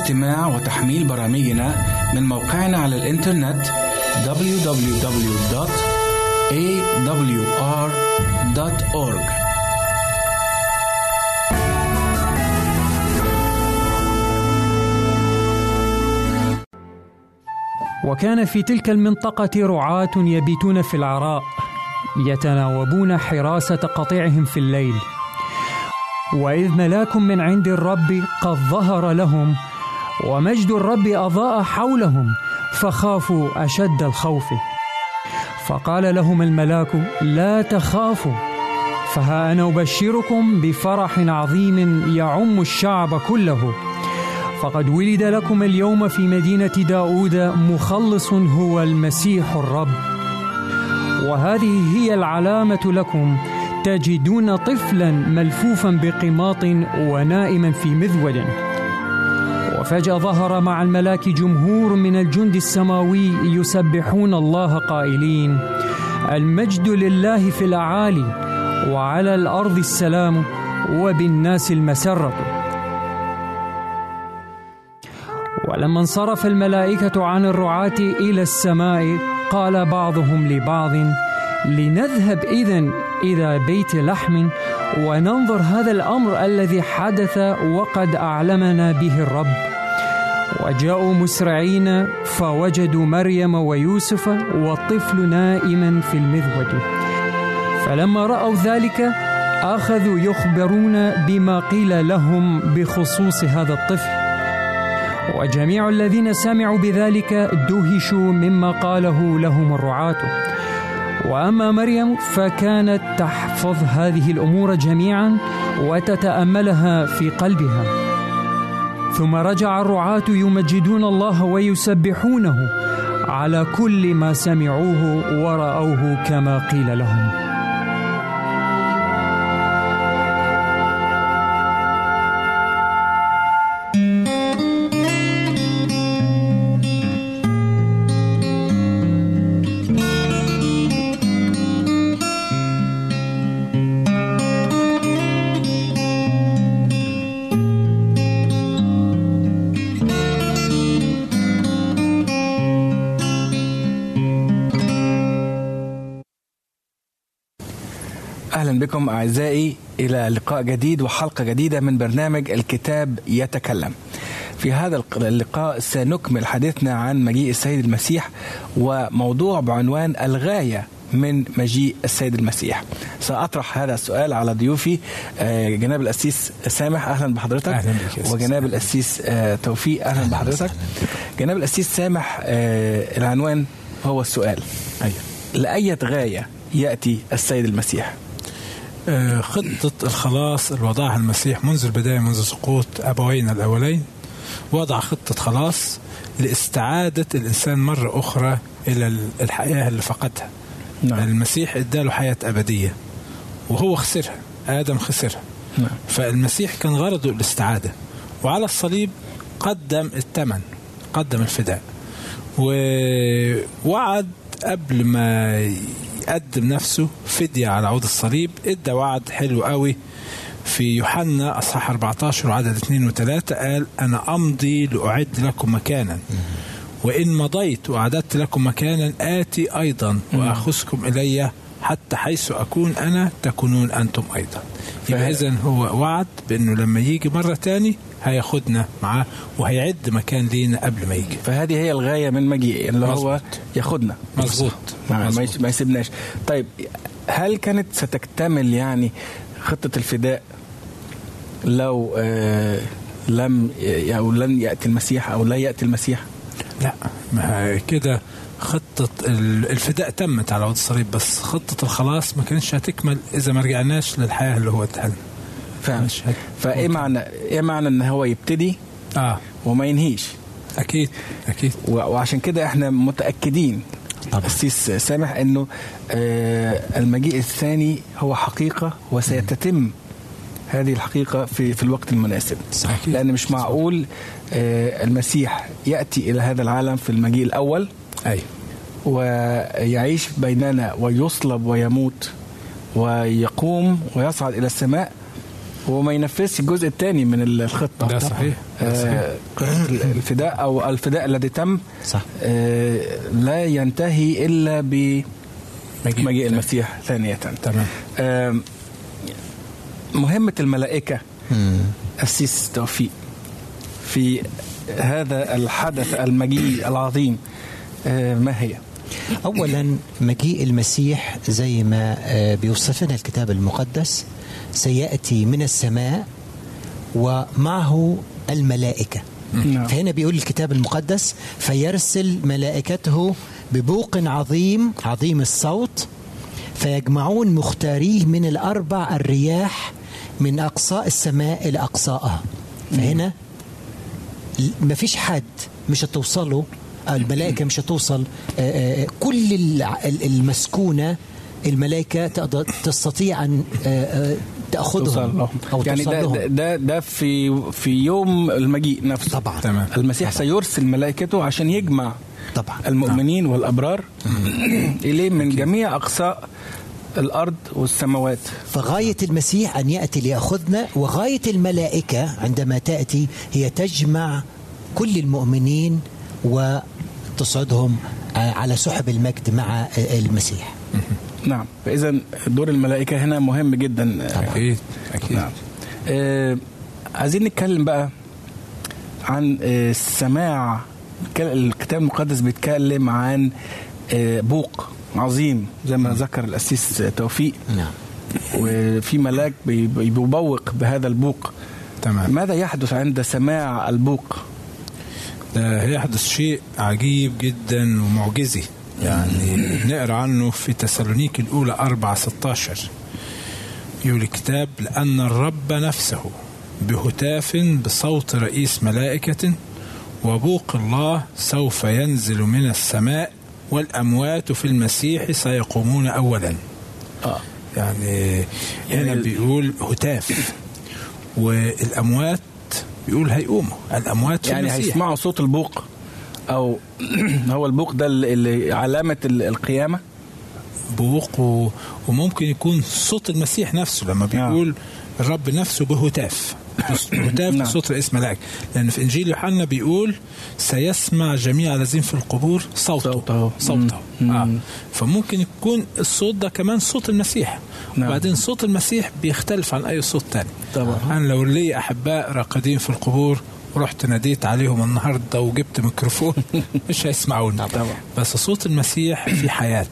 استماع وتحميل برامجنا من موقعنا على الإنترنت www.awr.org وكان في تلك المنطقة رعاة يبيتون في العراء يتناوبون حراسة قطيعهم في الليل. وإذ ملاك من عند الرب قد ظهر لهم ومجد الرب أضاء حولهم فخافوا أشد الخوف. فقال لهم الملاك لا تخافوا فها أنا أبشركم بفرح عظيم يعم الشعب كله. فقد ولد لكم اليوم في مدينة داود مخلص هو المسيح الرب. وهذه هي العلامة لكم تجدون طفلا ملفوفا بقماط ونائما في مذود. وفجأة ظهر مع الملاك جمهور من الجند السماوي يسبحون الله قائلين المجد لله في الأعالي وعلى الأرض السلام وبالناس المسرة. ولما انصرف الملائكة عن الرعاة إلى السماء قال بعضهم لبعض لنذهب إذا إلى بيت لحم وننظر هذا الأمر الذي حدث وقد أعلمنا به الرب. وجاءوا مسرعين فوجدوا مريم ويوسف والطفل نائما في المذود. فلما رأوا ذلك أخذوا يخبرون بما قيل لهم بخصوص هذا الطفل. وجميع الذين سمعوا بذلك دهشوا مما قاله لهم الرعاة. وأما مريم فكانت تحفظ هذه الأمور جميعا وتتأملها في قلبها. ثم رجع الرعاة يمجدون الله ويسبحونه على كل ما سمعوه ورأوه كما قيل لهم. بكم أعزائي إلى لقاء جديد وحلقة جديدة من برنامج الكتاب يتكلم. في هذا اللقاء سنكمل حديثنا عن مجيء السيد المسيح وموضوع بعنوان الغاية من مجيء السيد المسيح. سأطرح هذا السؤال على ضيوفي جناب الأسيس سامح أهلا بحضرتك. أهلا بك وجناب الأسيس توفيق أهلا بحضرتك. جناب الأسيس سامح العنوان هو السؤال. أيوة. لأية غاية يأتي السيد المسيح؟ خطة الخلاص اللي وضعها المسيح منذ البداية منذ سقوط أبوينا الأولين وضع خطة خلاص لاستعادة الإنسان مرة أخرى إلى الحياة اللي فقدها نعم. المسيح إداله حياة أبدية وهو خسرها آدم خسرها نعم. فالمسيح كان غرضه الاستعادة وعلى الصليب قدم الثمن قدم الفداء ووعد قبل ما يقدم نفسه فدية على عود الصليب. إدى وعد حلو قوي في يوحنا إصحاح 14 وعدد 2 و3 قال أنا أمضي لأعد لكم مكانا وإن مضيت وأعددت لكم مكانا آتي أيضا وأخذكم إلي حتى حيث أكون أنا تكونون أنتم أيضا. يبقى اذا هو وعد بأنه لما يجي مرة تاني هياخدنا معاه وهيعد مكان لينا قبل ما يجي. فهذه هي الغاية من مجيء اللي مزبوط. هو ياخدنا. مظبوط. ما يسيبناش. طيب هل كانت ستكتمل يعني خطة الفداء لو آه لم أو لن يأتي المسيح أو لا يأتي المسيح؟ لا. ما كده خطة الفداء تمت على عود الصليب بس خطة الخلاص ما كانتش هتكمل إذا ما رجعناش للحياة اللي هو اداها فاهم فإيه معنى إيه معنى إن هو يبتدي؟ آه. وما ينهيش. أكيد أكيد. وعشان كده إحنا متأكدين. السيس سامح إنه آه المجيء الثاني هو حقيقة وسيتتم هذه الحقيقة في في الوقت المناسب. صحيح. لأن مش معقول آه المسيح يأتي إلى هذا العالم في المجيء الأول أيوه ويعيش بيننا ويصلب ويموت ويقوم ويصعد إلى السماء وما ينفذش الجزء الثاني من الخطة. ده صحيح. آه، الفداء أو الفداء الذي تم صح. آه، لا ينتهي إلا بمجيء المسيح ثانية. تمام. آم، مهمة الملائكة مم. أسيس توفيق في هذا الحدث المجيء العظيم آه، ما هي؟ اولا مجيء المسيح زي ما آه، بيوصف لنا الكتاب المقدس سيأتي من السماء ومعه الملائكة. نعم. فهنا بيقول الكتاب المقدس فيرسل ملائكته ببوق عظيم عظيم الصوت فيجمعون مختاريه من الأربع الرياح من أقصاء السماء إلى اقصائها فهنا ما فيش حد مش هتوصله الملائكة مش هتوصل آه، آه، كل الع- ال- المسكونة الملائكة تقدر تستطيع أن لهم. أو يعني توصل ده, ده, ده ده في في يوم المجيء نفسه. طبعا. تمام. المسيح سيرسل ملائكته عشان يجمع طبعا. المؤمنين والأبرار إليه من جميع أقصاء الأرض والسماوات. فغاية المسيح أن يأتي ليأخذنا وغاية الملائكة عندما تأتي هي تجمع كل المؤمنين وتصعدهم آه، على سحب المجد مع المسيح. نعم. فاذا دور الملائكة هنا مهم جدا. أكيد أكيد. نعم. آه عايزين نتكلم بقى عن آه السماع الك- الكتاب المقدس بيتكلم عن آه بوق عظيم زي ما ذكر الأسيس توفيق. نعم. وفي ملاك بي- بي- بيبوق بهذا البوق. تمام. ماذا يحدث عند سماع البوق؟ ده هيحدث شيء عجيب جدا ومعجزي. يعني نقرأ عنه في تسالونيك الأولى 4 16 يقول الكتاب لأن الرب نفسه بهتاف بصوت رئيس ملائكة وبوق الله سوف ينزل من السماء والأموات في المسيح سيقومون اولا. آه. يعني يعني هنا بيقول هتاف والأموات بيقول هيقوموا الأموات في يعني المسيح. هيسمعوا صوت البوق. أو هو البوق ده اللي- اللي علامة ال- القيامة بوق و... وممكن يكون صوت المسيح نفسه لما بيقول الرب نفسه بهتاف هتاف نعم. صوت رئيس ملاك لأن في إنجيل يوحنا بيقول سيسمع جميع الذين في القبور صوته صوته. صوته مم. آه. فممكن يكون الصوت ده كمان صوت المسيح نعم. وبعدين صوت المسيح بيختلف عن أي صوت تاني طبعا. أنا لو لي أحباء راقدين في القبور ورحت ناديت عليهم النهارده وجبت ميكروفون. مش هيسمعوني. طبعا. بس صوت المسيح في حياة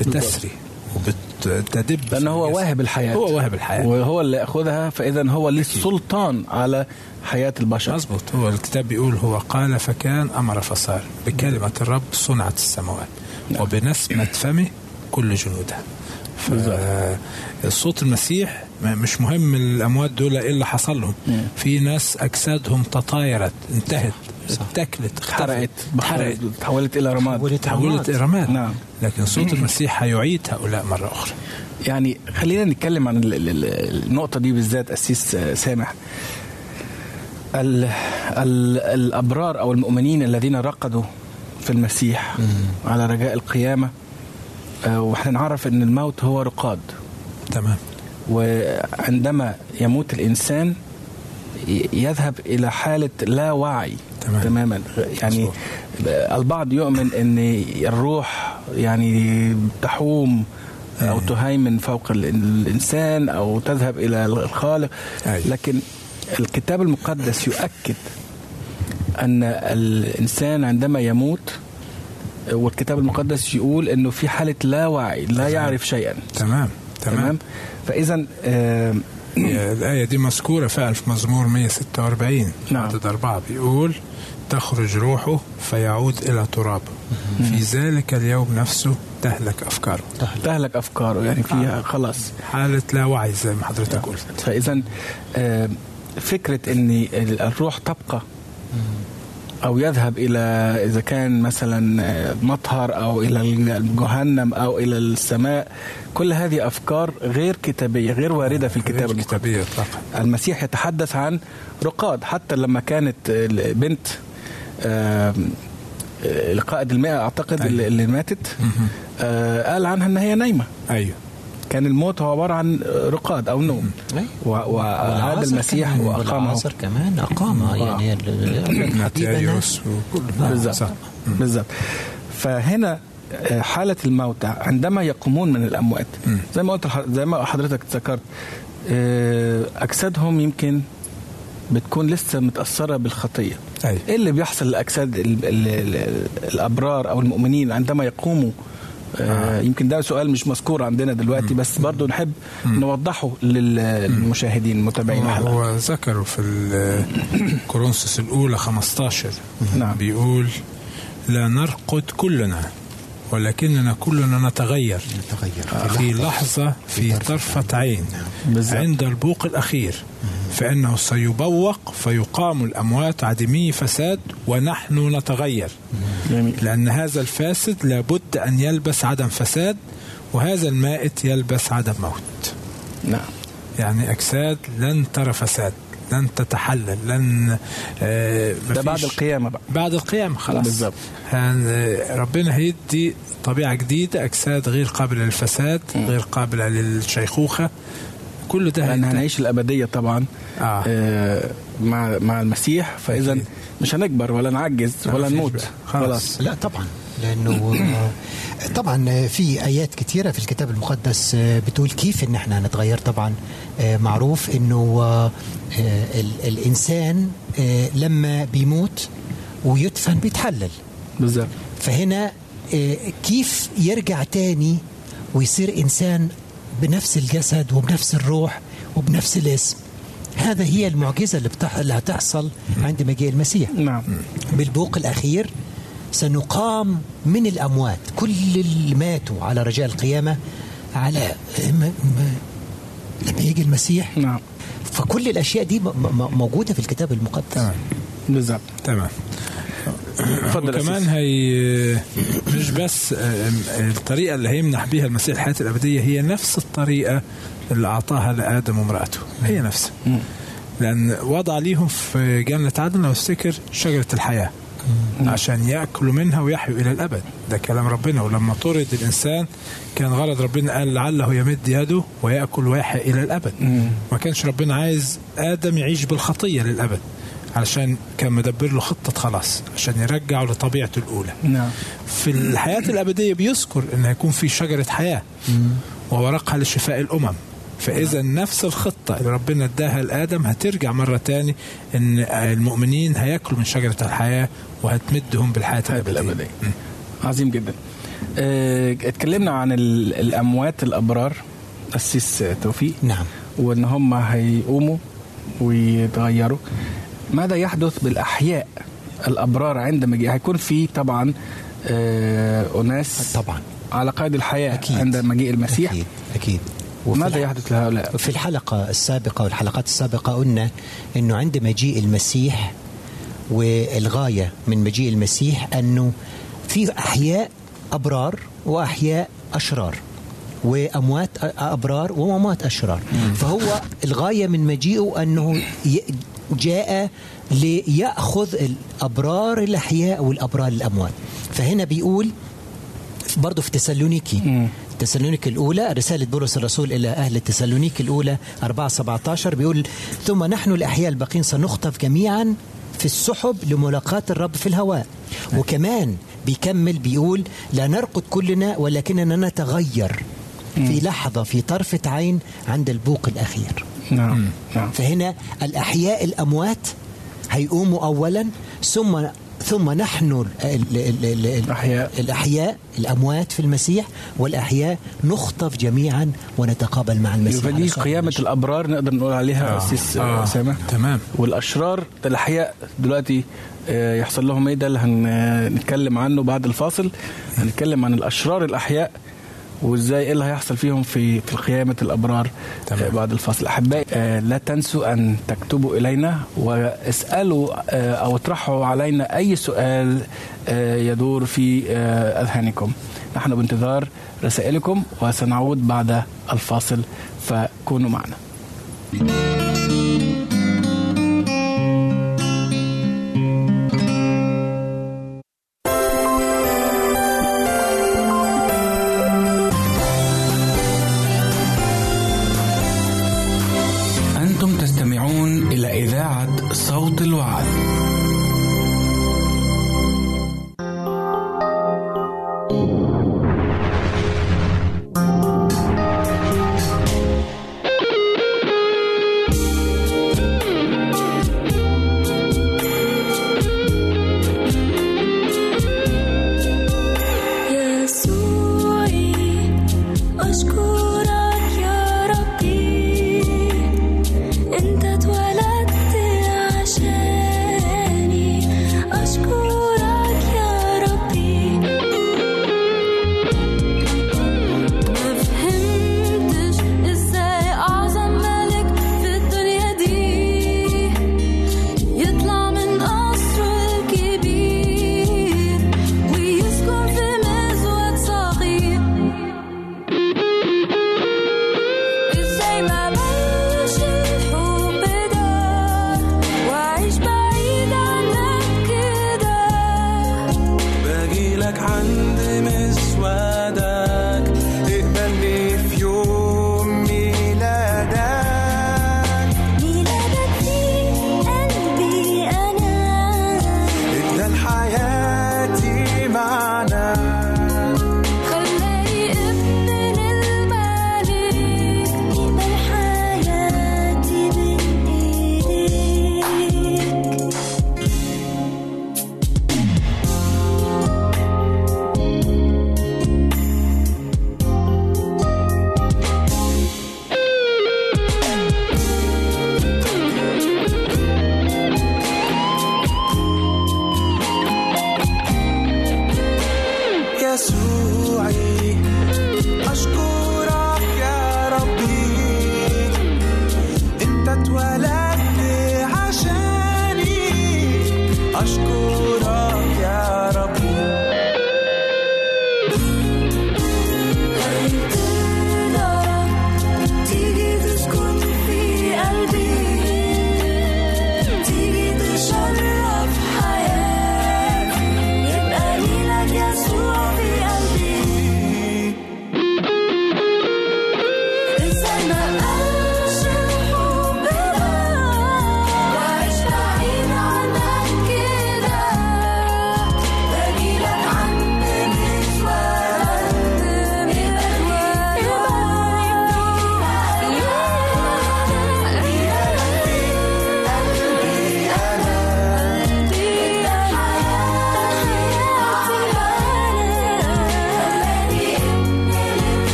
بتسري وبتدب. في هو. واهب الحياة. هو واهب الحياة. وهو اللي يأخذها فاذا هو ليه السلطان على حياة البشر. مظبوط. هو الكتاب بيقول هو قال فكان أمر فصار. بكلمة الرب صنعت السماوات. وبنسمة فمه كل جنودها. فالصوت المسيح ما- مش مهم الأموات دول إيه اللي حصل لهم. في ناس أجسادهم تطايرت انتهت اتاكلت اتحرقت اتحرقت تحولت إلى رماد. تحولت تحولت إلى رماد. نعم. لكن صوت المسيح هيعيد هؤلاء مرة أخرى. يعني خلينا نتكلم عن ال- ال- ال- النقطة دي بالذات أسيس آه، سامح. ال ال الأبرار أو المؤمنين الذين رقدوا في المسيح على رجاء القيامة آه، وإحنا نعرف أن الموت هو رقاد تمام وعندما يموت الإنسان ي- يذهب إلى حالة لا وعي تمام. تماما يعني مظبوط. البعض يؤمن أن الروح يعني تحوم أو تهيمن فوق ال- الإنسان أو تذهب إلى الخالق أي. لكن الكتاب المقدس يؤكد أن الإنسان عندما يموت والكتاب المقدس يقول أنه في حالة لا وعي لا يعرف شيئا. تمام تمام, تمام؟ فإذا آه هي الآية دي مذكورة فعلا في مزمور 146 نعم. عدد أربعة بيقول تخرج روحه فيعود إلى تراب في ذلك اليوم نفسه تهلك أفكاره. تهلك. أفكاره يعني فيها خلاص. حالة لا وعي زي ما حضرتك قلت. فاذا آه، فكرة ان الروح تبقى. أو يذهب إلى إذا كان مثلا آه، مطهر أو إلى الجهنم أو إلى السماء. كل هذه أفكار غير كتابية غير واردة في الكتاب غير كتابية إطلاقا المسيح يتحدث عن رقاد. حتى لما كانت بنت آه، القائد المئة أعتقد أيوة. اللي ماتت آه، قال عنها إن هي نايمة. أيوه. كان الموت هو عبارة عن رقاد أو نوم. و- وهذا والعصر المسيح واقامه والعصر كمان أقامه. يعني ماتيوس وكل بالظبط. فهنا آه، حالة الموتى عندما يقومون من الأموات. زي ما قلت زي ما حضرتك ذكرت آه، أجسادهم يمكن بتكون لسه متأثرة بالخطية. أي. إيه اللي بيحصل لأجساد ال- ال- ال- الأبرار أو المؤمنين عندما يقوموا آه. يمكن ده سؤال مش مذكور عندنا دلوقتي بس برضو نحب نوضحه لل- للمشاهدين المتابعين الحلقة هو ذكروا في كورنثوس الأولى 15 نعم. بيقول لا نرقد كلنا ولكننا كلنا نتغير نتغير في لحظة في طرفة. عين. عند البوق الأخير. فإنه سيبوق فيقام الأموات عدمي فساد ونحن نتغير. جميل. لأن هذا الفاسد لابد أن يلبس عدم فساد وهذا المائت يلبس عدم موت. نعم. يعني أجساد لن ترى فساد. لن تتحلل لن آه ده بعد القيامة بقى بعد القيامة خلاص بالظبط. هن- ربنا هيدي طبيعة جديدة أجساد غير قابلة للفساد غير قابلة للشيخوخة كل ده هينتهي. هنعيش الأبدية طبعا آه. آه مع مع المسيح فاذا أكيد. مش هنكبر ولا نعجز ولا نموت. خلاص. لا طبعا لأنه آه، طبعا في آيات كثيره في الكتاب المقدس آه، بتقول كيف إن إحنا هنتغير طبعا آه، معروف إنه آه، آه، الإنسان آه، لما بيموت ويدفن بيتحلل. بالظبط. فهنا آه، كيف يرجع تاني ويصير إنسان بنفس الجسد وبنفس الروح وبنفس الاسم؟ هذا هي المعجزة اللي, بتح... اللي هتحصل عند مجيء المسيح. نعم. بالبوق الأخير سنقام من الأموات كل اللي ماتوا على رجاء القيامة على لما يجي المسيح. نعم. فكل الأشياء دي م- م- موجودة في الكتاب المقدس. تمام. بالظبط. تمام. اتفضل يا وكمان أسيس. هي مش بس الطريقة اللي هيمنح بها المسيح الحياة الأبدية هي نفس الطريقة اللي أعطاها لآدم وامرأته هي نفسها. لأن وضع ليهم في جنة عدن لو افتكر شجرة الحياة. عشان يأكلوا منها ويحيوا إلى الأبد. ده كلام ربنا. ولما طرد الإنسان كان غرض ربنا قال لعله يمد يده ويأكل ويحيا إلى الأبد. مم. ما كانش ربنا عايز آدم يعيش بالخطية للأبد علشان كان مدبر له خطة خلاص عشان يرجعه لطبيعته الأولى. نعم. في الحياة الأبدية بيذكر أن هيكون في شجرة حياة وورقها لشفاء الأمم. فإذا نفس الخطة اللي ربنا اداها لآدم هترجع مرة تاني أن المؤمنين هياكلوا من شجرة الحياة وهتمدهم الأبدية. الأبدية. عظيم جدا. آه، اتكلمنا عن ال- الأموات الأبرار. أسيس توفيق. نعم. وإن هم هيقوموا ويتغيروا. ماذا يحدث بالأحياء الأبرار عند مجيء؟ هيكون في طبعا آه، أناس طبعا. على قيد الحياة أكيد. عند مجيء المسيح. أكيد. أكيد. وفي ماذا الح- يحدث لهؤلاء؟ في الحلقة السابقة والحلقات السابقة قلنا أنه عند مجيء المسيح والغاية من مجيء المسيح أنه في أحياء أبرار وأحياء أشرار وأموات أبرار وأموات أشرار. فهو الغاية من مجيئه أنه ي- جاء ليأخذ الأبرار الأحياء والأبرار الأموات. فهنا بيقول برضه في تسالونيكي. تسالونيك الأولى رسالة بولس الرسول إلى أهل تسالونيك الأولى 4 17 بيقول ثم نحن الأحياء الباقين سنخطف جميعا في السحب لملاقاة الرب في الهواء. وكمان بيكمل بيقول لا نرقد كلنا ولكننا نتغير في لحظة في طرفة عين عند البوق الأخير. نعم نعم. فهنا الأحياء الأموات هيقوموا أولا ثم ثم نحن ال- ال- ال- ال- ال- الأحياء. الأحياء الأموات في المسيح والأحياء نخطف جميعا ونتقابل مع المسيح دي قيامة. الأبرار نقدر نقول عليها أسيس آه. أسامة تمام والأشرار الأحياء دلوقتي آه، يحصل لهم إيه ده اللي هنتكلم عنه بعد الفاصل هنتكلم عن الأشرار الأحياء وإزاي إيه اللي هيحصل فيهم في في قيامة الأبرار تمام. آه، بعد الفاصل. أحبائي آه، لا تنسوا أن تكتبوا إلينا واسألوا آه، أو اطرحوا علينا أي سؤال يدور في أذهانكم. نحن بانتظار رسائلكم وسنعود بعد الفاصل فكونوا معنا.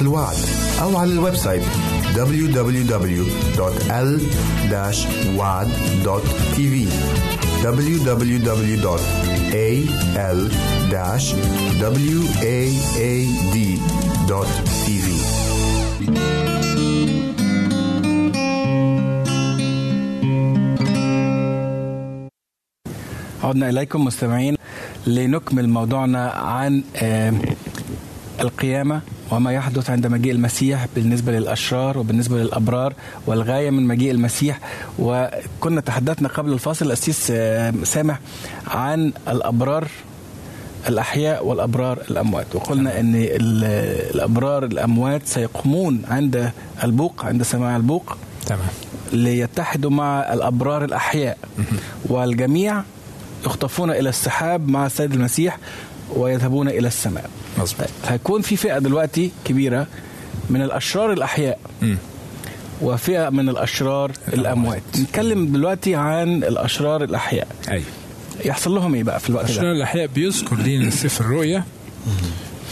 الوعد أو على الويب سايت www.al-wad.tv www.al-waad.tv عدنا إليكم مستمعين لنكمل موضوعنا عن القيامة. وما يحدث عند مجيء المسيح بالنسبة للأشرار وبالنسبة للأبرار والغاية من مجيء المسيح. وكنا تحدثنا قبل الفاصل الأسيس سامح عن الأبرار الأحياء والأبرار الأموات. وقلنا أن الأبرار الأموات سيقومون عند البوق عند سماع البوق. تمام. ليتحدوا مع الأبرار الأحياء. والجميع يخطفون إلى السحاب مع السيد المسيح. ويذهبون إلى السماء. مظبوط. هيكون في فئة دلوقتي كبيرة من الأشرار الأحياء مم. وفئة من الأشرار الأموات. نتكلم دلوقتي عن الأشرار الأحياء. أيوه يحصل لهم إيه بقى في الوقت أشرار ده الأحياء بيذكر لنا سفر الرؤيا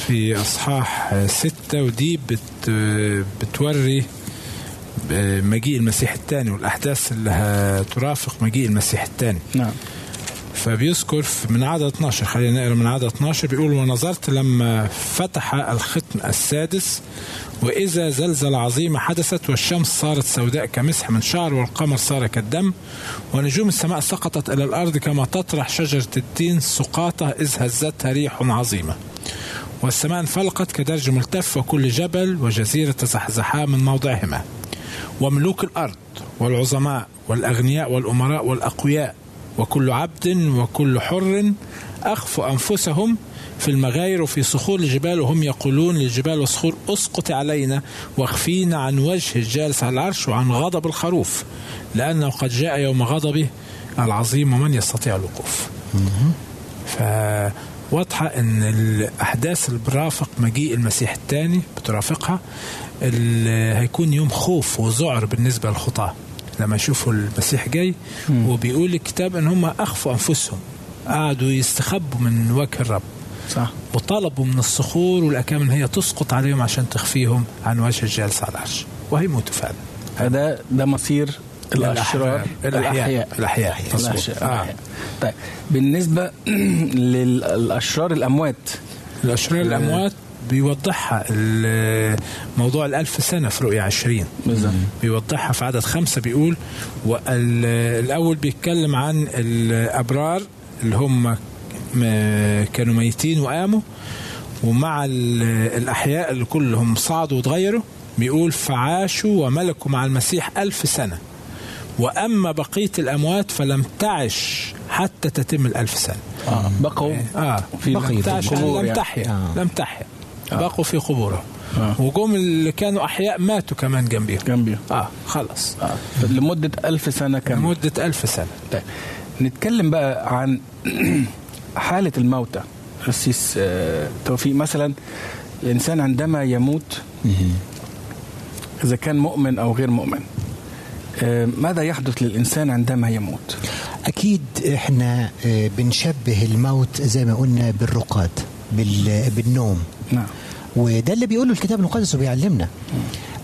في أصحاح ستة ودي بت بتوري مجيء المسيح الثاني والأحداث اللي هترافق مجيء المسيح الثاني. نعم. فبيذكر من عدد 12 خلينا نقرأ من عدد 12 بيقول ونظرت لما فتح الختم السادس وإذا زلزلة عظيمة حدثت والشمس صارت سوداء كمسح من شعر والقمر صار كالدم ونجوم السماء سقطت إلى الأرض كما تطرح شجرة التين سقاطة إذ هزتها ريح عظيمة. والسماء انفلقت كدرج ملتف وكل جبل وجزيرة تزحزحا من موضعهما. وملوك الأرض والعظماء والأغنياء والأمراء والأقوياء وكل عبد وكل حر اخفوا أنفسهم في المغاير وفي صخور الجبال وهم يقولون للجبال والصخور اسقط علينا واخفينا عن وجه الجالس على العرش وعن غضب الخروف لأنه قد جاء يوم غضبه العظيم ومن يستطيع الوقوف. فواضحة إن الأحداث اللي برافق مجيء المسيح الثاني بترافقها هيكون يوم خوف وذعر بالنسبة للخطاة لما يشوفوا المسيح جاي وبيقول الكتاب إن هم أخفوا أنفسهم. قعدوا يستخبوا من وجه الرب. صح. وطلبوا من الصخور والاكام إن هي تسقط عليهم عشان تخفيهم عن وجه الجالس على العرش. وهيموتوا فعلا. هذا ده مصير الأشرار الأحياء. الأحياء. مظبوط. الأشرار آه. طيب بالنسبة للأشرار الأموات. الأشرار الأموات بيوضحها موضوع الألف سنة في رؤية عشرين. بيوضحها في عدد خمسة بيقول الأول بيتكلم عن الأبرار اللي هم كانوا ميتين وقاموا ومع ال- الأحياء اللي كلهم صعدوا وتغيروا بيقول فعاشوا وملكوا مع المسيح ألف سنة. وأما بقية الأموات فلم تعش حتى تتم الألف سنة. آه. بقوا آه. في بقي تعش القبور لم يعني. تحيا آه. لم تحيا. بقوا في قبورهم. آه. وجم اللي كانوا أحياء ماتوا كمان جنبيهم. جنبي آه خلص آه. لمدة ألف سنة كاملة. لمدة ألف سنة. طيب. نتكلم بقى عن حالة الموتى. قسيس آه، توفيق. مثلا الإنسان عندما يموت إذا كان مؤمن أو غير مؤمن آه، ماذا يحدث للإنسان عندما يموت؟ أكيد إحنا آه، بنشبه الموت زي ما قلنا بالرقاد بال- بالنوم. نعم. وده اللي بيقوله الكتاب المقدس وبيعلمنا.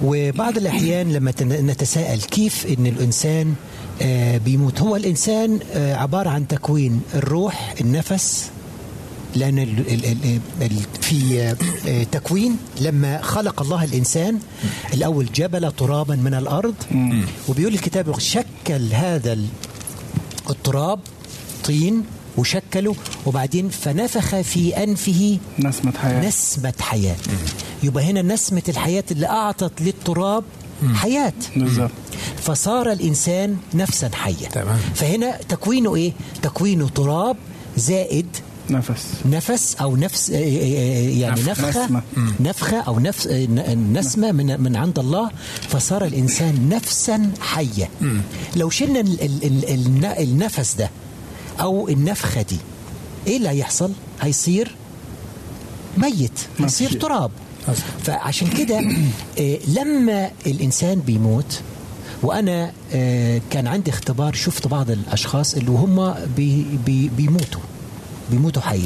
وبعض الأحيان لما نتساءل كيف إن الإنسان آه، بيموت. هو الإنسان آه، عبارة عن تكوين. الروح النفس لأن ال ال ال ال في آه، تكوين. لما خلق الله الإنسان الأول جبل ترابا من الأرض. وبيقول الكتاب شكل هذا ال- التراب طين. وشكله وبعدين فنفخ في أنفه نسمة حياة. نسمة حياة. يبقى هنا نسمة الحياة اللي أعطت للتراب حياة. بالظبط. فصار الإنسان نفسا حية تمام. فهنا تكوينه إيه؟ تكوينه تراب زائد نفس. نفس أو نفس آه، آه، آه، يعني نف- نفخة. نسمة. نفخة أو نفس ن- نسمة من من عند الله. فصار الإنسان نفسا حيه لو شلنا ال- ال- ال- الن- النفس ده أو النفخة دي. إيه اللي هيحصل؟ هيصير ميت هيصير. تراب. فعشان كده آه، لما الإنسان بيموت وأنا آه، كان عندي اختبار شفت بعض الأشخاص اللي هم بي بي بيموتوا بيموتوا حي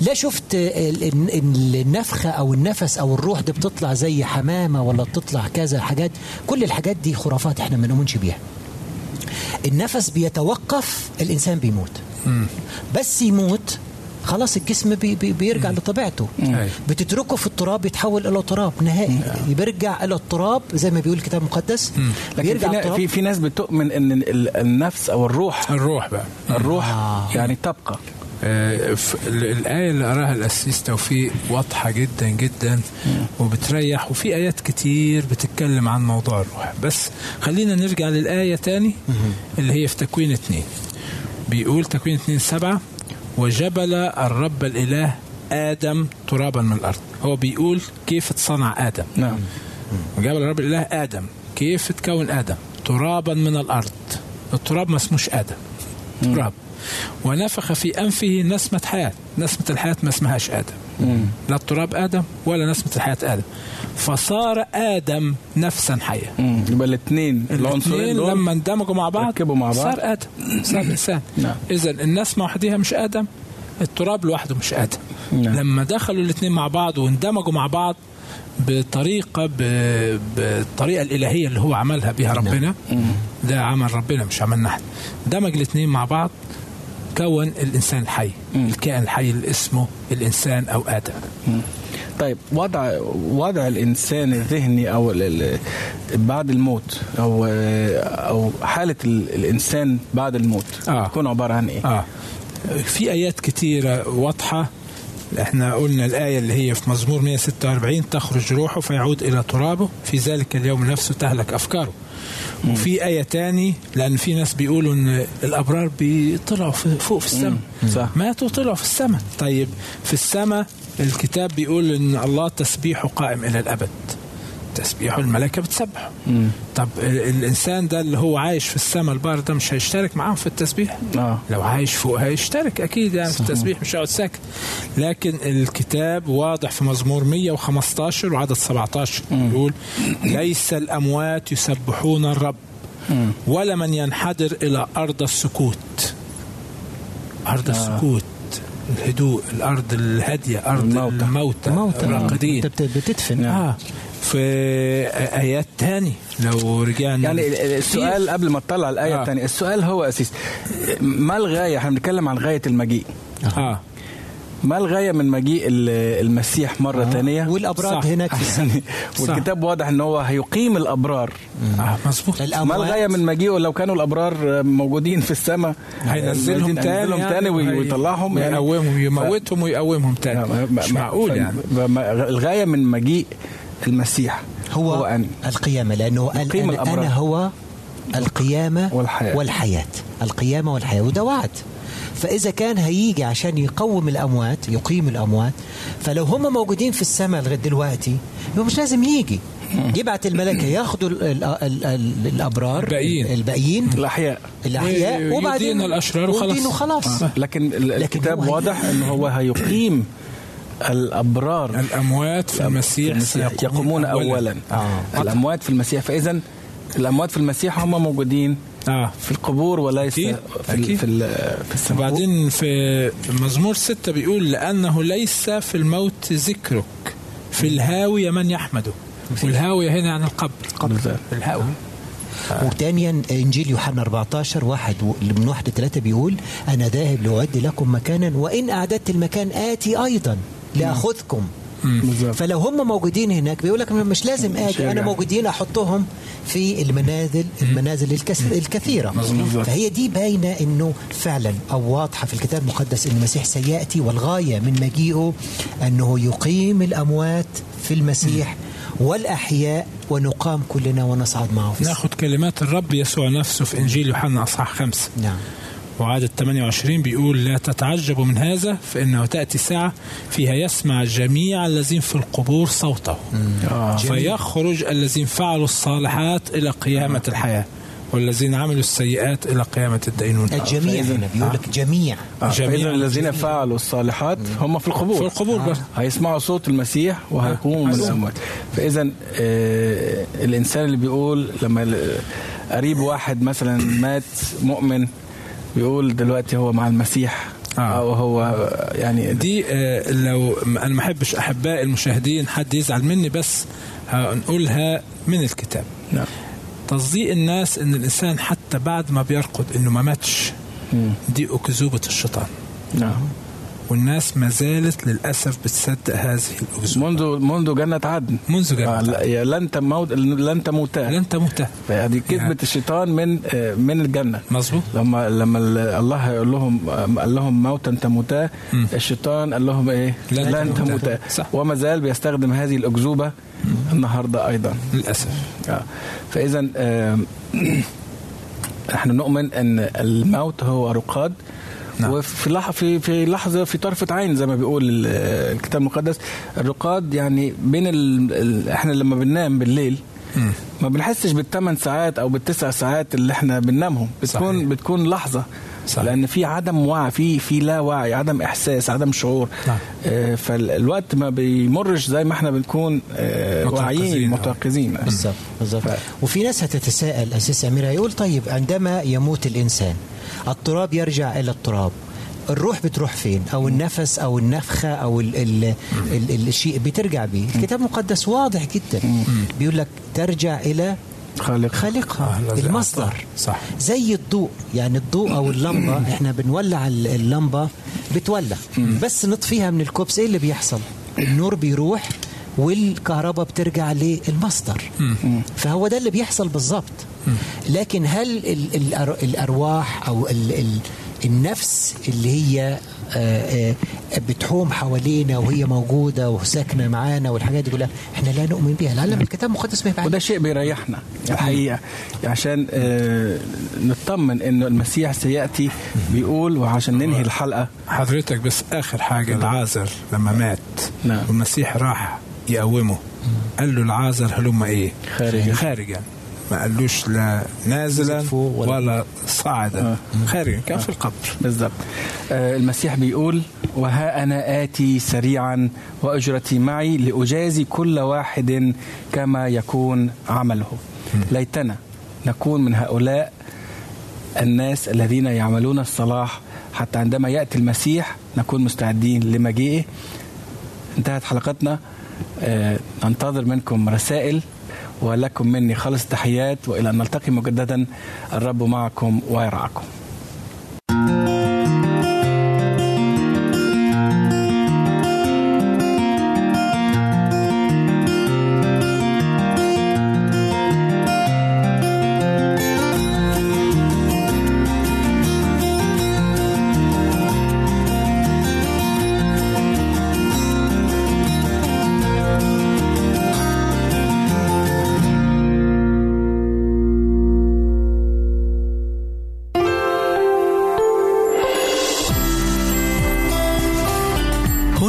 لا شفت ال- ال- النفخة أو النفس أو الروح دي بتطلع زي حمامة ولا بتطلع كذا حاجات. كل الحاجات دي خرافات إحنا ما نؤمنش بيها. النفس بيتوقف الإنسان بيموت. بس يموت خلاص الجسم بي بي بيرجع لطبيعته. أيوة. بتتركه في التراب يتحول إلى تراب نهائي. بيرجع إلى التراب زي ما بيقول الكتاب المقدس. لكن في, في في ناس بتؤمن إن ال- النفس أو الروح الروح بقى. الروح آه. يعني تبقى. الآية اللي قراها الأسيس توفيق واضحة جدا جدا وبتريح وفي آيات كتير بتتكلم عن موضوع الروح. بس خلينا نرجع للآية تاني اللي هي في تكوين اتنين بيقول تكوين اتنين سبعة وجبل الرب الإله آدم ترابا من الأرض. هو بيقول كيف اتصنع آدم. نعم. وجبل الرب الإله آدم. كيف تكون آدم؟ ترابا من الأرض. التراب ما اسموش آدم. تراب. ونفخ في أنفه نسمة حياة. نسمة الحياة ما اسمهاش آدم. لا التراب آدم ولا نسمة الحياة آدم. فصار آدم نفسا حية. يبقى الاثنين العنصرين لما اندمجوا مع بعض ركبوا مع بعض. صار آدم صار إنسان. نعم. اذا النسمة وحدها مش آدم التراب لوحده مش آدم. نعم. لما دخلوا الاثنين مع بعض واندمجوا مع بعض بطريقة ب- بالطريقة الإلهية اللي هو عملها بها ربنا ده عمل ربنا مش عملنا إحنا. دمج الاثنين مع بعض كون الإنسان الحي. الكائن الحي اللي اسمه الإنسان أو آدم. طيب وضع وضع الإنسان الذهني أو بعد الموت أو أو حالة ال- الإنسان بعد الموت آه. تكون عبارة عن إيه؟ آه. في آيات كتيرة واضحة. إحنا قلنا الآية اللي هي في مزمور 146 تخرج روحه فيعود إلى ترابه. في ذلك اليوم نفسه تهلك أفكاره. وفي آية تاني لأن في ناس بيقولوا إن الأبرار بيطلعوا فوق في السماء. صح. ماتوا طلعوا في السماء. طيب في السماء الكتاب بيقول إن الله تسبيحه قائم إلى الأبد. تسبيحه الملائكة بتسبحه طب ال- الإنسان ده اللي هو عايش في السماء البار ده مش هيشترك معاهم في التسبيح؟ آه. لو عايش فوق هيشترك أكيد يعني في التسبيح مش هيقعد ساكت. لكن الكتاب واضح في مزمور 115 وعدد 17 يقول ليس الأموات يسبحون الرب ولا من ينحدر إلى أرض السكوت. أرض السكوت الهدوء الأرض الهادية أرض الموتى. الموتى موتى الراقدين. أنت بت- بتدفن. آه. في آيات تاني لو رجعنا يعني ال- ال- السؤال قبل ما تطلع الآية آه. الثانية السؤال هو أسيس ما الغاية إحنا بنتكلم عن غاية المجيء. آه. ما الغاية من مجيء ال- المسيح مرة ثانية والابراج صح. هناك. يعني والكتاب واضح إن هو هيقيم الأبرار. آه مظبوط. ما الغاية من مجيئه لو كانوا الأبرار موجودين في السماء هينزلهم تاني يعني تاني ويطلعهم يعني. ويقومهم يموتهم ويقومهم تاني. مش معقول يعني. الغاية من مجيء المسيح. هو, هو أن القيامة لأنه يقيم أنا. أنا هو القيامة والحياة. والحياة. القيامة والحياة. وده وعد. فإذا كان هيجي عشان يقوم الأموات يقيم الأموات فلو هم موجودين في السماء لغاية دلوقتي يبقى مش لازم يجي. يبعت الملائكة ياخدوا ال ال ال ال الأبرار الباقيين. الباقيين. الأحياء. الأحياء. ويدين وبعدين الأشرار وخلاص. ويدينوا خلاص. لكن ال- لكن الكتاب واضح إن هو هيقيم الأبرار. الأموات في المسيح, المسيح. يقومون اولا. آه. الأموات في المسيح فاذا الأموات في المسيح هم موجودين آه. في القبور وليس أكيد. في ال- أكيد. في في السماء. وبعدين في مزمور ستة بيقول لأنه ليس في الموت ذكرك في الهاوية من يحمده. والهاوية هنا عن القبر. بالظبط. الهاوية وثانيا إنجيل يوحنا 14 واحد من واحد لثلاثة بيقول أنا ذاهب لأعد لكم مكانا وإن أعددت المكان آتي أيضا. لأخذكم. فلو هم موجودين هناك بيقول لك مش لازم آجي أنا. موجودين أحطهم في المنازل المنازل الكثيرة. فهي دي باينة إنه فعلا أو واضحة في الكتاب المقدس إن المسيح سيأتي والغاية من مجيئه أنه يقيم الأموات في المسيح والأحياء ونقام كلنا ونصعد معه في. ناخد كلمات الرب يسوع نفسه في إنجيل يوحنا أصحاح خمسة نعم وعدد 28 بيقول لا تتعجبوا من هذا فإنه تأتي ساعة فيها يسمع جميع الذين في القبور صوته. آه. فيخرج الذين فعلوا الصالحات إلى قيامة الحياة والذين عملوا السيئات إلى قيامة الدينونة الجميع هنا بيقول لك جميع. آه. جميع. الذين فعلوا الصالحات هم في القبور. في القبور بس. هيسمعوا صوت المسيح وهيقوموا من هيقوموا. الأموات. فإذا آه الإنسان اللي بيقول لما قريب واحد مثلا مات مؤمن بيقول دلوقتي هو مع المسيح آه. أو هو يعني دي آه، لو أنا ما أحبش احبائي المشاهدين حد يزعل مني بس هنقولها من الكتاب نعم. تصديق الناس إن الإنسان حتى بعد ما بيرقد إنه ما ماتش. دي أكذوبة الشيطان نعم والناس ما زالت للأسف بتصدق هذه الاكذوبه منذ منذ جنة عدن. منذ آه جنة لا- يا لن تموت لن تموتا. لن تموت هذه كذبة يعني- الشيطان من آه، من الجنة. مظبوط. لما لما ال- الله يقول لهم قال لهم موتا تموتا. الشيطان قال لهم إيه؟ لن لن تموتا. تموتا. وما زال بيستخدم هذه الأكذوبة النهارده أيضا. للأسف. آه. فاذا آه، نحن نؤمن إن الموت هو رقاد. نعم. وفي لحظه في في لحظة في طرفة عين زي ما بيقول ال- الكتاب المقدس الرقاد يعني بين ال... ال... إحنا لما بننام بالليل مم. ما بنحسش بالثمان ساعات أو بالتسع ساعات اللي إحنا بننامهم بتكون صحيح. بتكون لحظة صحيح. لأن في عدم وعي في في لا وعي عدم إحساس عدم شعور نعم. آه، فالوقت ما بيمرش زي ما إحنا بنكون آه،. واعيين متوقظين بالظبط بالظبط ف- وفي ناس هتتساءل أساس أمير هيقول طيب عندما يموت الإنسان التراب يرجع إلى التراب. الروح بتروح فين؟ أو النفس أو النفخة أو ال ال ال الشيء بترجع بيه. الكتاب المقدس واضح جدا. بيقول لك ترجع إلى خالق. خالقها آه، المصدر. صح. زي الضوء. يعني الضوء أو اللمبة إحنا بنولع ال- اللمبة بتولع. بس نطفيها من الكوبس. إيه اللي بيحصل؟ النور بيروح والكهرباء بترجع للمصدر. فهو ده اللي بيحصل بالظبط لكن هل ال- الأر- الأرواح أو ال ال النفس اللي هي آه، آه، بتحوم حوالينا وهي موجودة وساكنة معانا والحاجات دي كلها إحنا لا نؤمن بها العالم الكتاب المقدس ما وده شيء بيريحنا الحقيقة. عشان آه، نطمن إنه المسيح سيأتي بيقول وعشان ننهي الحلقة. حضرتك بس آخر حاجة العازر لما مات نعم. والمسيح راح يقومه قال له العازر هلم إيه؟ خارجا. خارجا ما قالوش لا نازلا ولا- ولا صاعدا. آه. خارجا كان في القبر. بالضبط. آه، المسيح بيقول وها أنا آتي سريعا وأجرتي معي لأجازي كل واحد كما يكون عمله. ليتنا نكون من هؤلاء الناس الذين يعملون الصلاح. حتى عندما يأتي المسيح نكون مستعدين لمجيئه. انتهت حلقتنا. آه، ننتظر منكم رسائل. ولكم مني خالص تحيات وإلى أن نلتقي مجددا. الرب معكم ويرعاكم.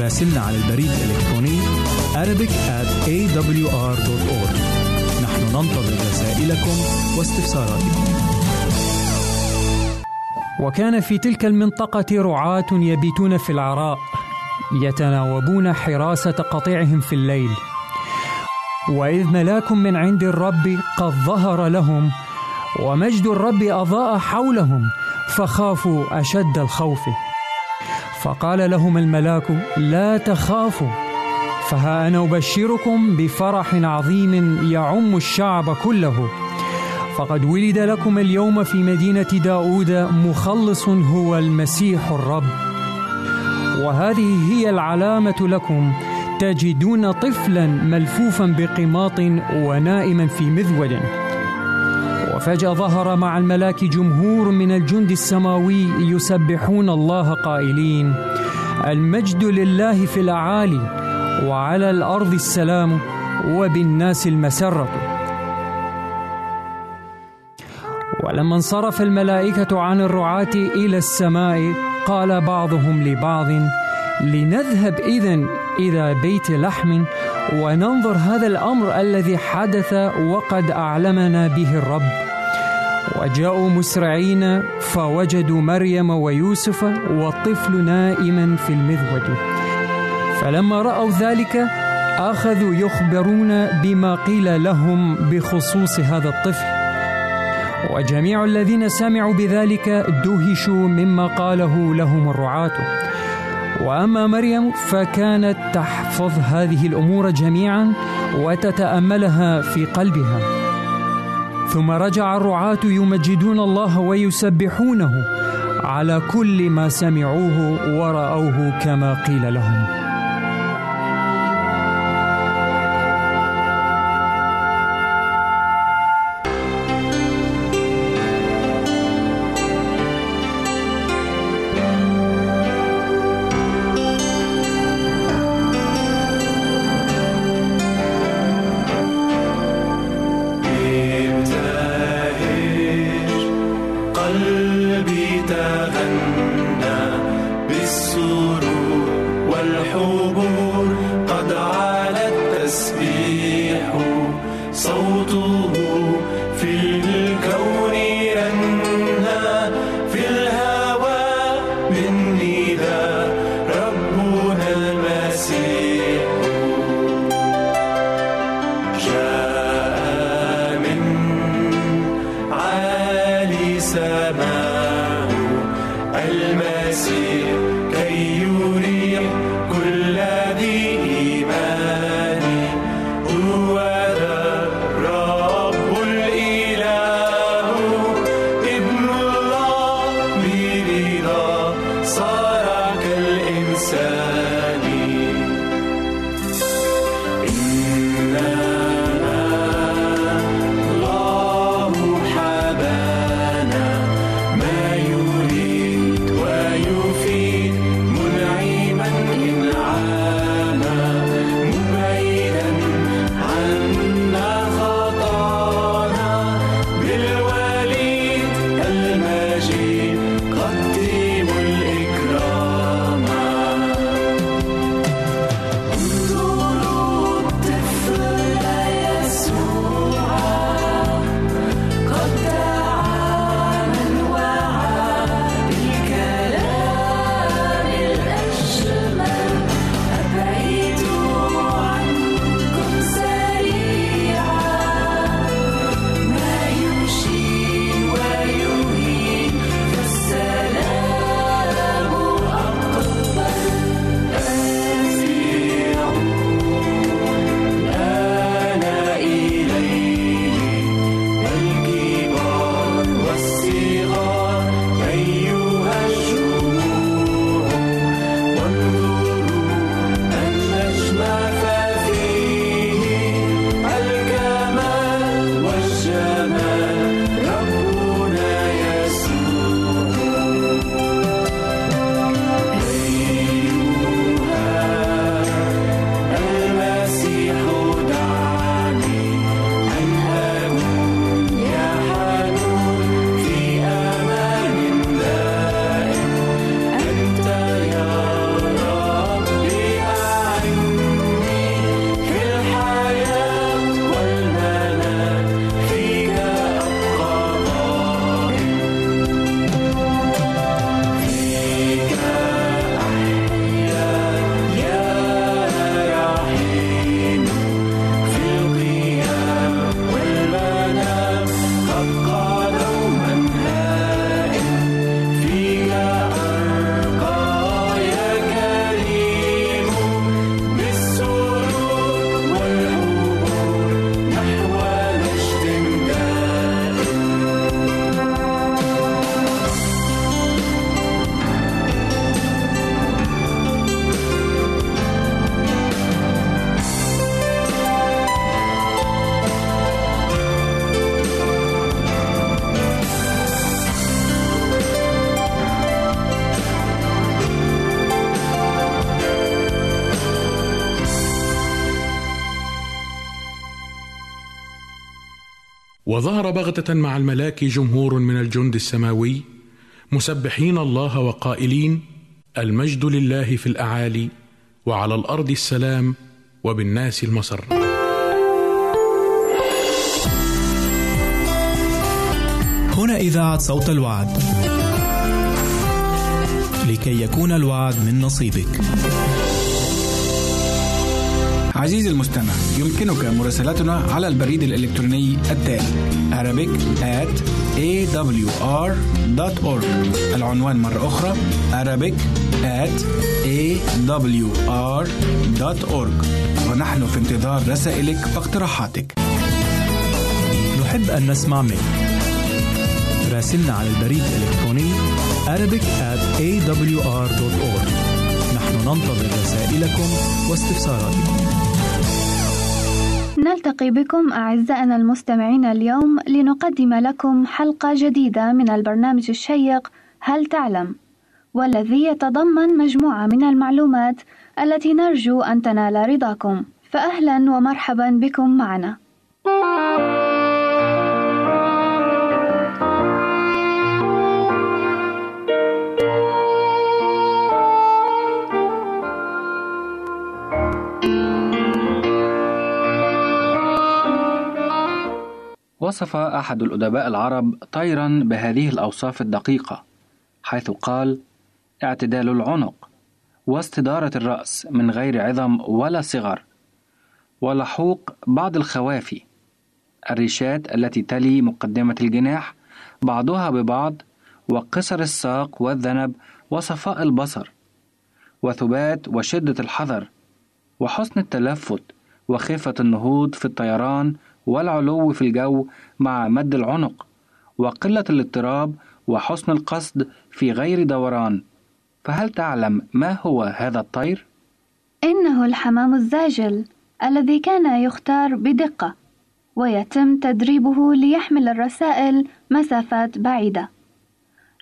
راسلنا على البريد الإلكتروني Arabic at awr.org. نحن ننتظر رسائلكم واستفساراتكم. وكان في تلك المنطقة رعاة يبيتون في العراء يتناوبون حراسة قطيعهم في الليل وإذ ملاك من عند الرب قد ظهر لهم ومجد الرب أضاء حولهم فخافوا أشد الخوف فقال لهم الملاك لا تخافوا فها أنا أبشركم بفرح عظيم يعم الشعب كله. فقد ولد لكم اليوم في مدينة داود مخلص هو المسيح الرب. وهذه هي العلامة لكم تجدون طفلا ملفوفا بقماط ونائما في مذود. وفجأة ظهر مع الملاك جمهور من الجند السماوي يسبحون الله قائلين المجد لله في الأعالي وعلى الأرض السلام وبالناس المسرة. ولما انصرف الملائكة عن الرعاة إلى السماء قال بعضهم لبعض لنذهب إذا إلى بيت لحم وننظر هذا الأمر الذي حدث وقد أعلمنا به الرب. وجاءوا مسرعين فوجدوا مريم ويوسف والطفل نائما في المذود. فلما رأوا ذلك أخذوا يخبرون بما قيل لهم بخصوص هذا الطفل. وجميع الذين سمعوا بذلك دهشوا مما قاله لهم الرعاة. وأما مريم فكانت تحفظ هذه الأمور جميعا وتتأملها في قلبها. ثم رجع الرعاة يمجدون الله ويسبحونه على كل ما سمعوه ورأوه كما قيل لهم. وظهر بغتة مع الملاك جمهور من الجند السماوي مسبحين الله وقائلين المجد لله في الأعالي وعلى الأرض السلام وبالناس المسر هنا إذاعة صوت الوعد. لكي يكون الوعد من نصيبك. عزيزي المستمع يمكنك مراسلتنا على البريد الإلكتروني التالي Arabic at awr.org العنوان مرة أخرى Arabic at awr.org ونحن في انتظار رسائلك واقتراحاتك. نحب أن نسمع منك. راسلنا على البريد الإلكتروني Arabic at awr.org نحن ننتظر رسائلكم واستفساراتكم. نلتقي بكم أعزائنا المستمعين اليوم لنقدم لكم حلقة جديدة من البرنامج الشيق هل تعلم؟ والذي يتضمن مجموعة من المعلومات التي نرجو أن تنال رضاكم فأهلا ومرحبا بكم معنا وصف أحد الأدباء العرب طيرا بهذه الأوصاف الدقيقة حيث قال اعتدال العنق واستدارة الرأس من غير عظم ولا صغر ولحوق بعض الخوافي الريشات التي تلي مقدمة الجناح بعضها ببعض وقصر الساق والذنب وصفاء البصر وثبات وشدة الحذر وحسن التلفت وخفة النهوض في الطيران والعلو في الجو مع مد العنق وقلة الاضطراب وحسن القصد في غير دوران. فهل تعلم ما هو هذا الطير؟ إنه الحمام الزاجل الذي كان يختار بدقة ويتم تدريبه ليحمل الرسائل مسافات بعيدة.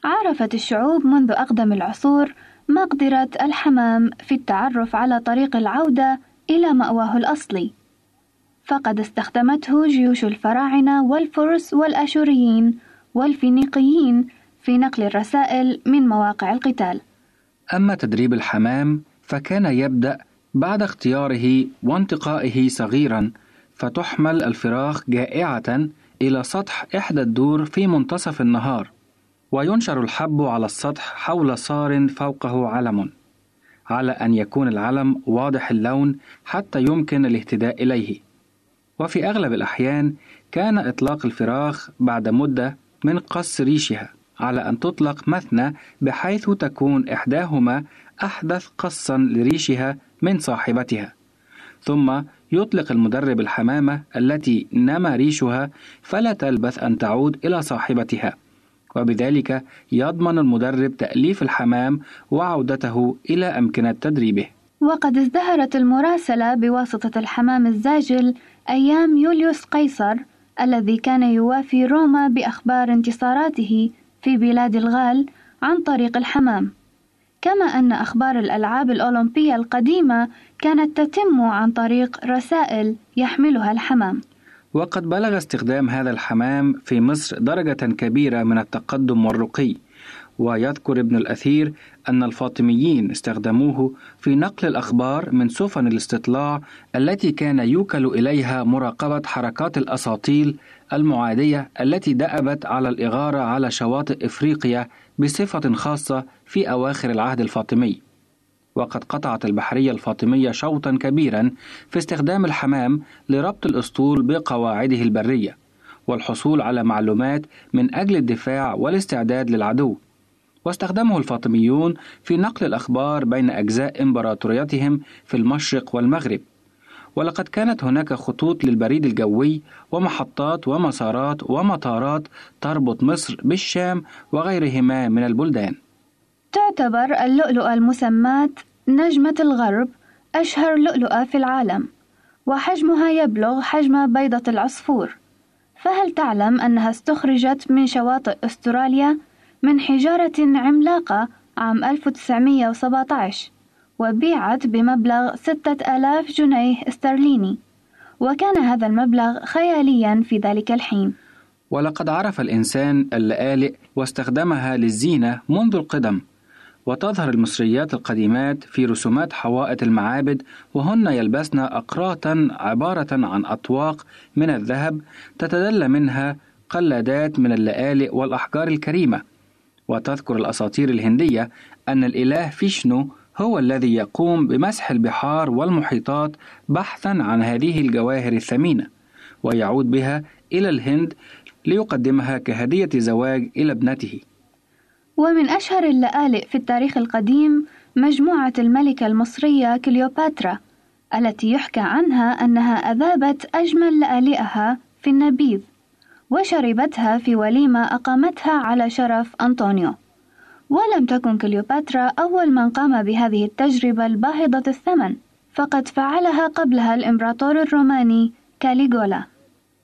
عرفت الشعوب منذ أقدم العصور مقدرة الحمام في التعرف على طريق العودة إلى مأواه الأصلي. فقد استخدمته جيوش الفراعنة والفرس والأشوريين والفينيقيين في نقل الرسائل من مواقع القتال. أما تدريب الحمام فكان يبدأ بعد اختياره وانتقائه صغيرا فتحمل الفراخ جائعة إلى سطح إحدى الدور في منتصف النهار وينشر الحب على السطح حول صار فوقه علم على أن يكون العلم واضح اللون حتى يمكن الاهتداء إليه وفي أغلب الأحيان كان إطلاق الفراخ بعد مدة من قص ريشها على أن تطلق مثنى بحيث تكون إحداهما أحدث قصا لريشها من صاحبتها. ثم يطلق المدرب الحمامة التي نما ريشها فلا تلبث أن تعود إلى صاحبتها. وبذلك يضمن المدرب تأليف الحمام وعودته إلى أمكنة تدريبه. وقد ازدهرت المراسلة بواسطة الحمام الزاجل أيام يوليوس قيصر الذي كان يوافي روما بأخبار انتصاراته في بلاد الغال عن طريق الحمام. كما أن أخبار الألعاب الأولمبية القديمة كانت تتم عن طريق رسائل يحملها الحمام. وقد بلغ استخدام هذا الحمام في مصر درجة كبيرة من التقدم والرقي ويذكر ابن الأثير أن الفاطميين استخدموه في نقل الأخبار من سفن الاستطلاع التي كان يوكل إليها مراقبة حركات الأساطيل المعادية التي دأبت على الإغارة على شواطئ إفريقيا بصفة خاصة في أواخر العهد الفاطمي. وقد قطعت البحرية الفاطمية شوطا كبيرا في استخدام الحمام لربط الأسطول بقواعده البرية والحصول على معلومات من أجل الدفاع والاستعداد للعدو. واستخدمه الفاطميون في نقل الأخبار بين أجزاء إمبراطوريتهم في المشرق والمغرب. ولقد كانت هناك خطوط للبريد الجوي ومحطات ومسارات ومطارات تربط مصر بالشام وغيرهما من البلدان. تعتبر اللؤلؤة المسماة نجمة الغرب أشهر لؤلؤة في العالم وحجمها يبلغ حجم بيضة العصفور. فهل تعلم أنها استخرجت من شواطئ أستراليا من حجارة عملاقة عام 1917 وبيعت بمبلغ 6000 جنيه استرليني. وكان هذا المبلغ خياليا في ذلك الحين. ولقد عرف الإنسان اللآلئ واستخدمها للزينة منذ القدم. وتظهر المصريات القديمات في رسومات حوائط المعابد وهن يلبسن أقراطا عبارة عن أطواق من الذهب تتدلى منها قلادات من اللآلئ والأحجار الكريمة. وتذكر الأساطير الهندية أن الإله فيشنو هو الذي يقوم بمسح البحار والمحيطات بحثا عن هذه الجواهر الثمينة ويعود بها إلى الهند ليقدمها كهدية زواج إلى ابنته. ومن أشهر اللآلئ في التاريخ القديم مجموعة الملكة المصرية كليوباترا التي يحكى عنها أنها أذابت أجمل لآلئها في النبيذ وشربتها في وليمة أقامتها على شرف أنطونيو. ولم تكن كليوباترا أول من قام بهذه التجربة الباهظة الثمن فقد فعلها قبلها الإمبراطور الروماني كاليغولا.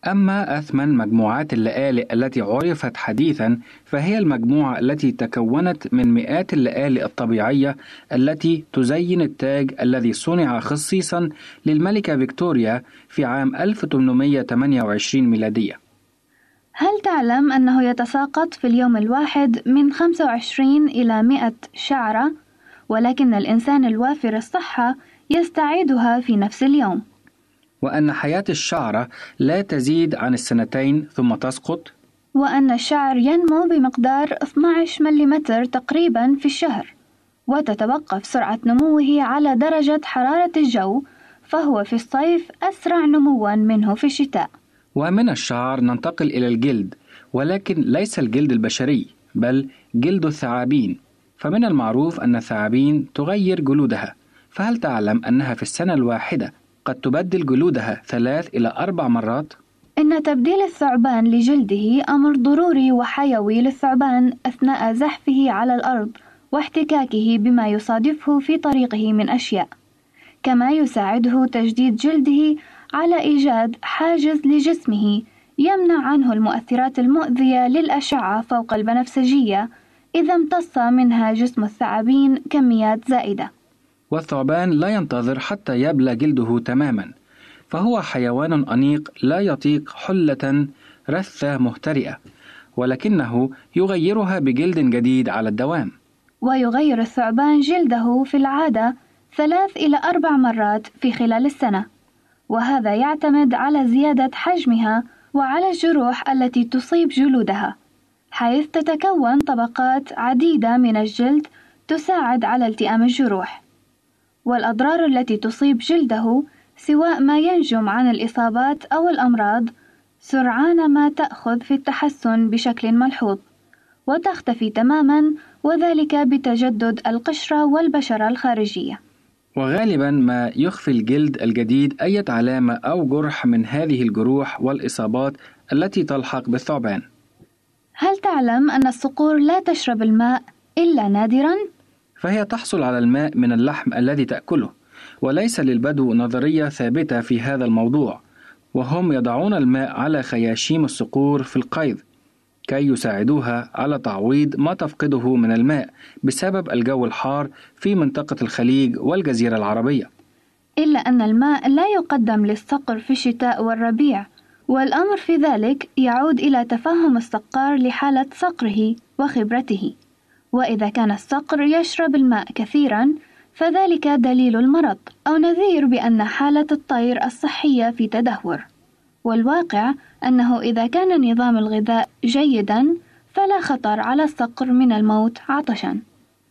أما أثمن مجموعات اللآلئ التي عرفت حديثا فهي المجموعة التي تكونت من مئات اللآلئ الطبيعية التي تزين التاج الذي صنع خصيصا للملكة فيكتوريا في عام 1828 ميلادية. هل تعلم أنه يتساقط في اليوم الواحد من 25 إلى 100 شعرة؟ ولكن الإنسان الوافر الصحة يستعيدها في نفس اليوم. وأن حياة الشعرة لا تزيد عن السنتين ثم تسقط؟ وأن الشعر ينمو بمقدار 12 ملم تقريبا في الشهر وتتوقف سرعة نموه على درجة حرارة الجو فهو في الصيف أسرع نموا منه في الشتاء. ومن الشعر ننتقل إلى الجلد ولكن ليس الجلد البشري بل جلد الثعابين فمن المعروف أن الثعابين تغير جلودها فهل تعلم أنها في السنة الواحدة قد تبدل جلودها ثلاث إلى أربع مرات؟ إن تبديل الثعبان لجلده أمر ضروري وحيوي للثعبان أثناء زحفه على الأرض واحتكاكه بما يصادفه في طريقه من أشياء، كما يساعده تجديد جلده على إيجاد حاجز لجسمه يمنع عنه المؤثرات المؤذية للأشعة فوق البنفسجية إذا امتص منها جسم الثعابين كميات زائدة. والثعبان لا ينتظر حتى يبلى جلده تماما فهو حيوان أنيق لا يطيق حلة رثة مهترئة ولكنه يغيرها بجلد جديد على الدوام ويغير الثعبان جلده في العادة ثلاث إلى أربع مرات في خلال السنة وهذا يعتمد على زيادة حجمها وعلى الجروح التي تصيب جلودها حيث تتكون طبقات عديدة من الجلد تساعد على التئام الجروح. والأضرار التي تصيب جلده سواء ما ينجم عن الإصابات أو الأمراض سرعان ما تأخذ في التحسن بشكل ملحوظ وتختفي تماما وذلك بتجدد القشرة والبشرة الخارجية. وغالبا ما يخفي الجلد الجديد أي علامة أو جرح من هذه الجروح والإصابات التي تلحق بالثعبان هل تعلم أن الصقور لا تشرب الماء إلا نادرا؟ فهي تحصل على الماء من اللحم الذي تأكله وليس للبدو نظرية ثابتة في هذا الموضوع وهم يضعون الماء على خياشيم الصقور في القيظ كي يساعدوها على تعويض ما تفقده من الماء بسبب الجو الحار في منطقة الخليج والجزيرة العربية. إلا أن الماء لا يقدم للصقر في الشتاء والربيع، والأمر في ذلك يعود إلى تفهم الصقار لحالة صقره وخبرته. وإذا كان الصقر يشرب الماء كثيرا فذلك دليل المرض أو نذير بأن حالة الطير الصحية في تدهور والواقع أنه إذا كان نظام الغذاء جيدا فلا خطر على الصقر من الموت عطشا.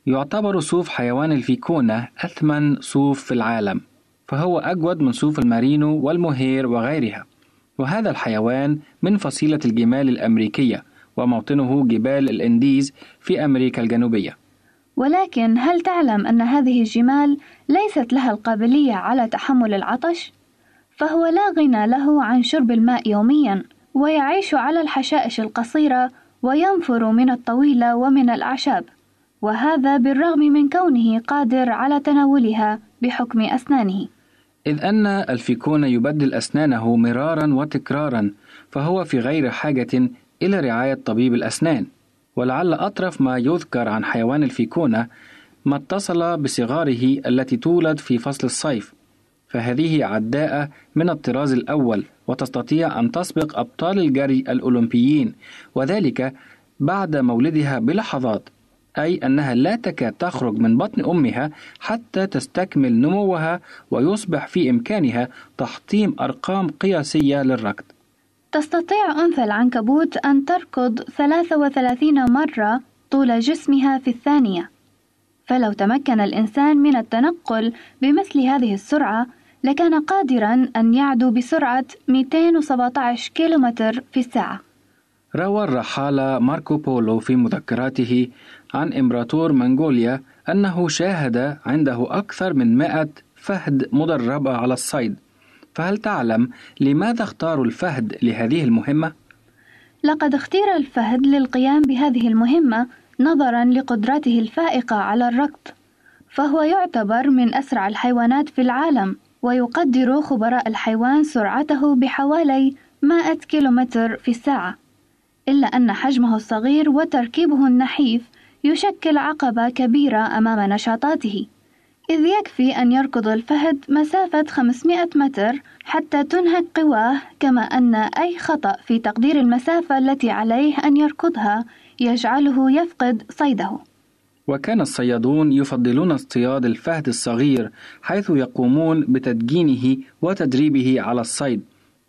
يعتبر صوف حيوان الفيكونة أثمن صوف في العالم فهو أجود من صوف المارينو والمهير وغيرها. وهذا الحيوان من فصيلة الجمال الأمريكية وموطنه جبال الإنديز في أمريكا الجنوبية. ولكن هل تعلم أن هذه الجمال ليست لها القابلية على تحمل العطش؟ فهو لا غنى له عن شرب الماء يوميا ويعيش على الحشائش القصيرة وينفر من الطويلة ومن الأعشاب. وهذا بالرغم من كونه قادر على تناولها بحكم أسنانه. إذ أن الفيكون يبدل أسنانه مرارا وتكرارا فهو في غير حاجة إلى رعاية طبيب الأسنان. ولعل أطرف ما يذكر عن حيوان الفيكونة ما اتصل بصغاره التي تولد في فصل الصيف. فهذه عداءة من الطراز الأول وتستطيع أن تسبق أبطال الجري الأولمبيين وذلك بعد مولدها بلحظات أي أنها لا تكاد تخرج من بطن أمها حتى تستكمل نموها ويصبح في إمكانها تحطيم أرقام قياسية للركض. تستطيع أنثى العنكبوت أن تركض 33 مرة طول جسمها في الثانية. فلو تمكن الإنسان من التنقل بمثل هذه السرعة لكان قادرا أن يعدو بسرعة 217 كيلومتر في الساعة. روى الرحالة ماركو بولو في مذكراته عن إمبراطور منغوليا أنه شاهد عنده أكثر من 100 فهد مدربة على الصيد. فهل تعلم لماذا اختاروا الفهد لهذه المهمة؟ لقد اختير الفهد للقيام بهذه المهمة نظرا لقدرته الفائقة على الركض فهو يعتبر من أسرع الحيوانات في العالم. ويقدر خبراء الحيوان سرعته بحوالي 100 كيلومتر في الساعة إلا أن حجمه الصغير وتركيبه النحيف يشكل عقبة كبيرة أمام نشاطاته إذ يكفي أن يركض الفهد مسافة 500 متر حتى تنهك قواه كما أن أي خطأ في تقدير المسافة التي عليه أن يركضها يجعله يفقد صيده. وكان الصيادون يفضلون اصطياد الفهد الصغير حيث يقومون بتدجينه وتدريبه على الصيد.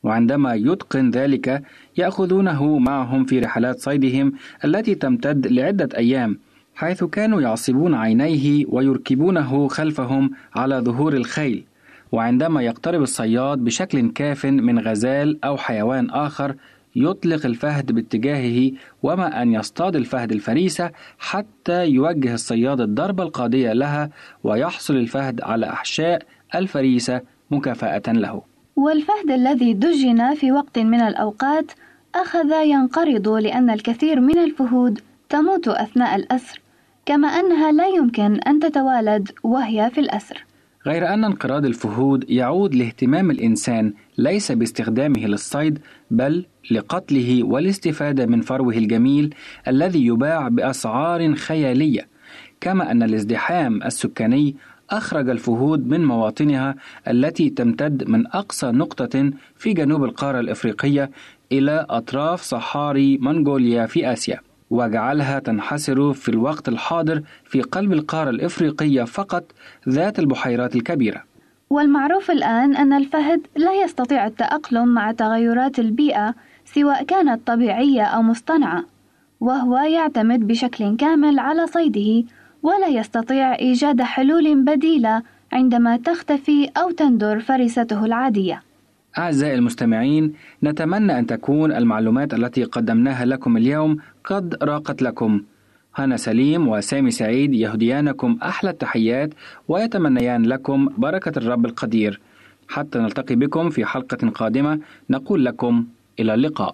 وعندما يتقن ذلك يأخذونه معهم في رحلات صيدهم التي تمتد لعدة أيام حيث كانوا يعصبون عينيه ويركبونه خلفهم على ظهور الخيل. وعندما يقترب الصياد بشكل كاف من غزال أو حيوان آخر يطلق الفهد باتجاهه وما أن يصطاد الفهد الفريسة حتى يوجه الصياد الضربة القاضية لها ويحصل الفهد على أحشاء الفريسة مكافأة له. والفهد الذي دجن في وقت من الأوقات أخذ ينقرض لأن الكثير من الفهود تموت أثناء الأسر، كما أنها لا يمكن أن تتوالد وهي في الأسر. غير أن انقراض الفهود يعود لاهتمام الإنسان ليس باستخدامه للصيد بل لقتله والاستفادة من فروه الجميل الذي يباع بأسعار خيالية. كما أن الازدحام السكاني أخرج الفهود من مواطنها التي تمتد من أقصى نقطة في جنوب القارة الإفريقية إلى أطراف صحاري منغوليا في آسيا. وجعلها تنحسر في الوقت الحاضر في قلب القارة الإفريقية فقط ذات البحيرات الكبيرة. والمعروف الآن أن الفهد لا يستطيع التأقلم مع تغيرات البيئة سواء كانت طبيعية أو مصطنعة وهو يعتمد بشكل كامل على صيده ولا يستطيع إيجاد حلول بديلة عندما تختفي أو تندر فريسته العادية. أعزائي المستمعين نتمنى أن تكون المعلومات التي قدمناها لكم اليوم قد راقت لكم. هنا سليم وسامي سعيد يهديانكم أحلى التحيات ويتمنيان لكم بركة الرب القدير. حتى نلتقي بكم في حلقة قادمة نقول لكم إلى اللقاء.